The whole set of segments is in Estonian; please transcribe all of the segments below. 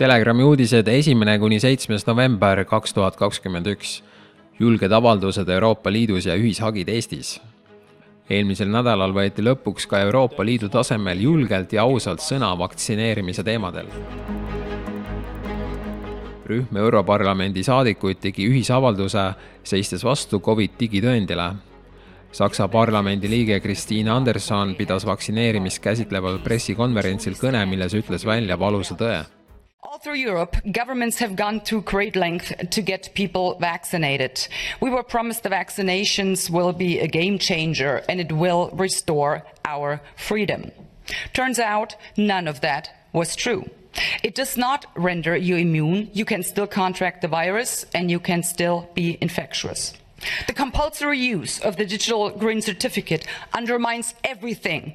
Telegrami uudised esimene kuni seitsmes november kaks tuhat kakskümmend üks. julged avaldused Euroopa Liidus ja ühishagid Eestis. eelmisel nädalal võeti lõpuks ka Euroopa Liidu tasemel julgelt ja ausalt sõna vaktsineerimise teemadel. rühm Europarlamendi saadikuid tegi ühisavalduse, seistes vastu Covid digitõendile Saksa parlamendi liige Kristiine Anderson pidas vaktsineerimist käsitleval pressikonverentsil kõne, milles ütles välja valusa tõe All through Europe, governments have gone to great length to get people vaccinated. We were promised the vaccinations will be a game changer and it will restore our freedom. Turns out none of that was true. It does not render you immune. You can still contract the virus and you can still be infectious. The compulsory use of the digital green certificate undermines everything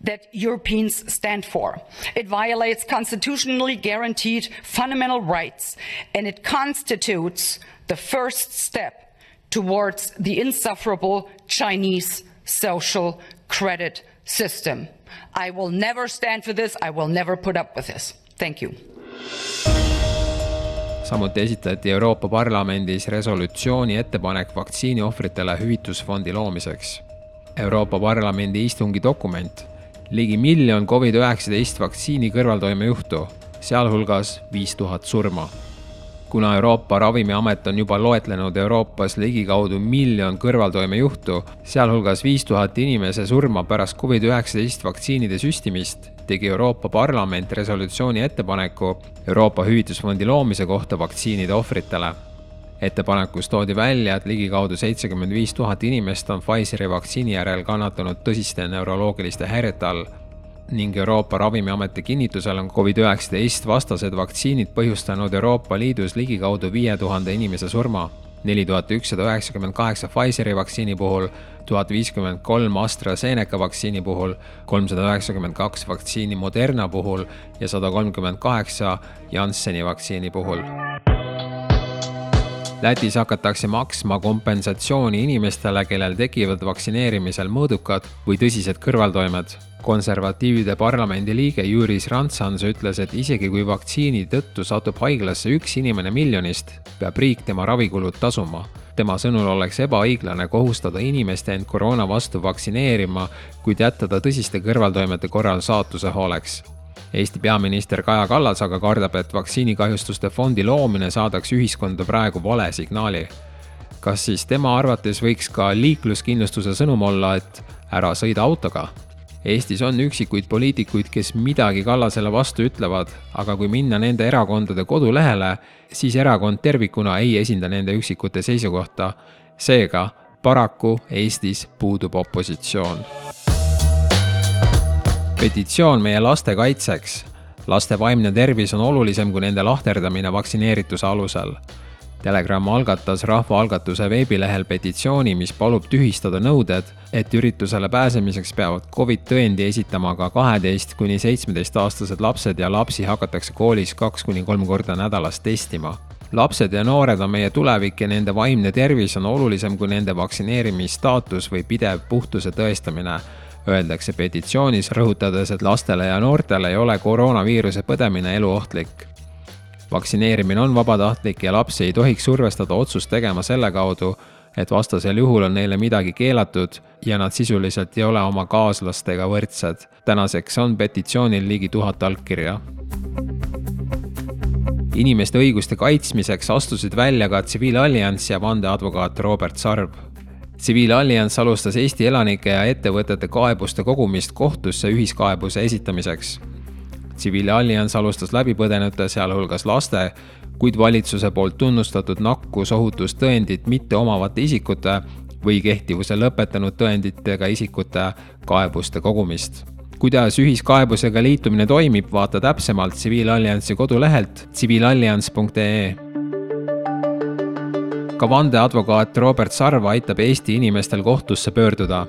that Europeans stand for. It violates constitutionally guaranteed fundamental rights, and it constitutes the first step towards the insufferable Chinese social credit system. I will never stand for this. I will never put up with this. Thank you. Samuti esitati Euroopa Parlamendis resolutsiooni ettepanek vaktsiiniohvritele hüvitusfondi loomiseks. Euroopa Parlamendi istungi dokument ligi miljon Covid-19 vaktsiini kõrvaltoimejuhtu, sealhulgas viis tuhat surma. Kuna Euroopa Ravimiamet on juba loetlenud Euroopas ligikaudu miljon kõrvaltoimejuhtu, sealhulgas viis tuhat inimese surma pärast Covid-19 vaktsiinide süstimist, tegi Euroopa Parlament resolutsiooni ettepaneku Euroopa Hüvitusfondi loomise kohta vaktsiinide ohvritele. Ettepanekus toodi välja, et ligikaudu seitsekümmend viis tuhat inimest on Pfizeri vaktsiini järel kannatanud tõsiste neuroloogiliste häirete all ning Euroopa Ravimiameti kinnitusel on Covid-19 vastased vaktsiinid põhjustanud Euroopa Liidus ligikaudu viie tuhande inimese surma. neli tuhat ükssada üheksakümmend kaheksa Pfizeri vaktsiini puhul, tuhat viiskümmend kolm AstraZeneca vaktsiini puhul, kolmsada üheksakümmend kaks vaktsiini Moderna puhul ja sada kolmkümmend kaheksa Jansseni vaktsiini puhul Lätis hakatakse maksma kompensatsiooni inimestele, kellel tekivad vaktsineerimisel mõõdukad või tõsised kõrvaltoimed. konservatiivide parlamendi liige Juris Rantsans ütles, et isegi kui vaktsiini tõttu satub haiglasse üks inimene miljonist, peab riik tema ravikulud tasuma tema sõnul oleks ebaõiglane kohustada inimest end koroona vastu vaktsineerima, kuid jätta ta tõsiste kõrvaltoimete korral saatuse hooleks Eesti peaminister Kaja Kallas aga kardab, et vaktsiinikahjustuste fondi loomine saadaks ühiskonda praegu vale signaali. kas siis tema arvates võiks ka liikluskindlustuse sõnum olla, et ära sõida autoga? Eestis on üksikuid poliitikuid, kes midagi Kallasele vastu ütlevad, aga kui minna nende erakondade kodulehele, siis erakond tervikuna ei esinda nende üksikute seisukohta. seega paraku Eestis puudub opositsioon petitsioon meie laste kaitseks. laste vaimne tervis on olulisem kui nende lahterdamine vaktsineerituse alusel. Telegram algatas rahvaalgatuse veebilehel petitsiooni, mis palub tühistada nõuded, et üritusele pääsemiseks peavad Covid tõendi esitama ka kaheteist kuni seitsmeteistaastased lapsed ja lapsi hakatakse koolis kaks kuni kolm korda nädalas testima lapsed ja noored on meie tulevik ja nende vaimne tervis on olulisem kui nende vaktsineerimisstaatus või pidev puhtuse tõestamine öeldakse petitsioonis, rõhutades, et lastele ja noortele ei ole koroonaviiruse põdemine eluohtlik. vaktsineerimine on vabatahtlik ja lapsi ei tohiks survestada otsust tegema selle kaudu, et vastasel juhul on neile midagi keelatud ja nad sisuliselt ei ole oma kaaslastega võrdsed. tänaseks on petitsioonil ligi tuhat allkirja inimeste õiguste kaitsmiseks astusid välja ka tsiviilallianss ja vandeadvokaat Robert Sarv tsiviilallianss alustas Eesti elanike ja ettevõtete kaebuste kogumist kohtusse ühiskaebuse esitamiseks. tsiviilallianss alustas läbipõdenute, sealhulgas laste, kuid valitsuse poolt tunnustatud nakkusohutustõendit mitte omavate isikute või kehtivuse lõpetanud tõenditega isikute kaebuste kogumist kuidas ühiskaebusega liitumine toimib, vaata täpsemalt tsiviilalliansi kodulehelt tsiviilallianss.ee ka vandeadvokaat Robert Sarv aitab Eesti inimestel kohtusse pöörduda.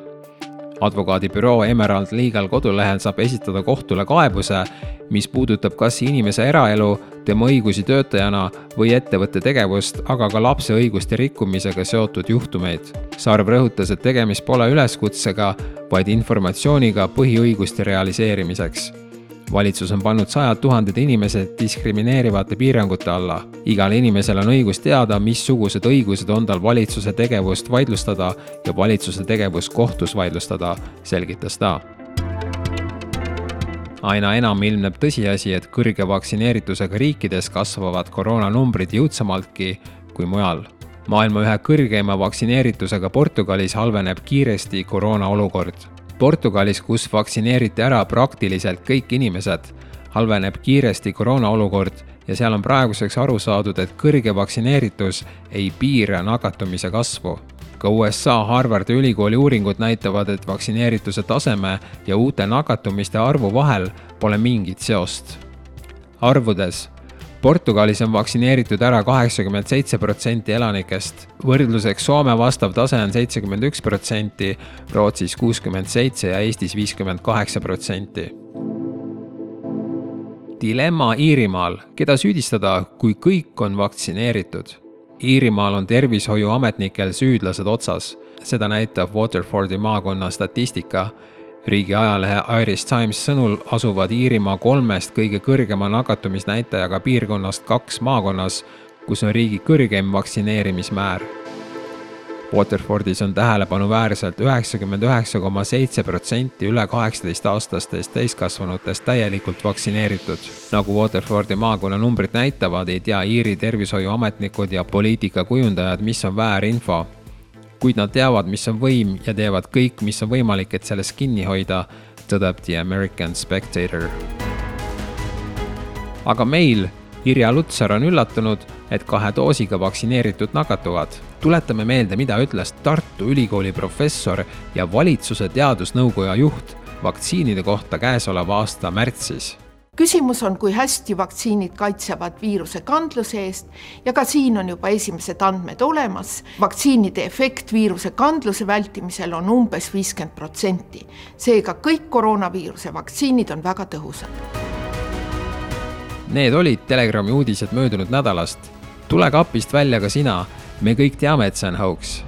advokaadibüroo Emerald Legal kodulehel saab esitada kohtule kaebuse, mis puudutab kas inimese eraelu, tema õigusi töötajana või ettevõtte tegevust, aga ka lapse õiguste rikkumisega seotud juhtumeid. Sarv rõhutas, et tegemist pole üleskutsega, vaid informatsiooniga põhiõiguste realiseerimiseks valitsus on pannud sajad tuhanded inimesed diskrimineerivate piirangute alla. igal inimesel on õigus teada, missugused õigused on tal valitsuse tegevust vaidlustada ja valitsuse tegevust kohtus vaidlustada, selgitas ta aina enam ilmneb tõsiasi, et kõrge vaktsineeritusega riikides kasvavad koroonanumbrid jõudsamaltki kui mujal. maailma ühe kõrgeima vaktsineeritusega Portugalis halveneb kiiresti koroona olukord. Portugalis, kus vaktsineeriti ära praktiliselt kõik inimesed, halveneb kiiresti koroona olukord ja seal on praeguseks aru saadud, et kõrge vaktsineeritus ei piira nakatumise kasvu ka USA Harvardi ülikooli uuringud näitavad, et vaktsineerituse taseme ja uute nakatumiste arvu vahel pole mingit seost. arvudes. Portugalis on vaktsineeritud ära kaheksakümmend seitse protsenti elanikest, võrdluseks Soome vastav tase on seitsekümmend üks protsenti, Rootsis kuuskümmend seitse ja Eestis viiskümmend kaheksa protsenti. Dilemma Iirimaal, keda süüdistada, kui kõik on vaktsineeritud? Iirimaal on tervishoiuametnikel süüdlased otsas, seda näitab Waterfordi maakonna statistika. Riigi ajalehe Irish Times sõnul asuvad Iirimaa kolmest kõige kõrgema nakatumisnäitajaga piirkonnast kaks maakonnas, kus on riigi kõrgeim vaktsineerimismäär Waterfordis on tähelepanuväärselt üheksakümmend üheksa koma seitse protsenti üle kaheksateistaastastest täiskasvanutest täielikult vaktsineeritud. nagu Waterfordi maakonna numbrid näitavad, ei tea Iiri tervishoiuametnikud ja poliitikakujundajad, mis on väärinfo. Kuid nad teavad, mis on võim ja teevad kõik, mis on võimalik, et sellest kinni hoida, tõdeb The American Spectator. aga meil Irja Lutsar on üllatunud, et kahe doosiga vaktsineeritud nakatuvad. tuletame meelde, mida ütles Tartu Ülikooli professor ja valitsuse teadusnõukoja juht vaktsiinide kohta käesoleva aasta märtsis küsimus on, kui hästi vaktsiinid kaitsevad viiruse kandluse eest ja ka siin on juba esimesed andmed olemas. vaktsiinide efekt viiruse kandluse vältimisel on umbes viiskümmend protsenti. seega kõik koroonaviiruse vaktsiinid on väga tõhusad Need olid Telegrami uudised möödunud nädalast. tule kapist välja ka sina, me kõik teame, et see on hoogs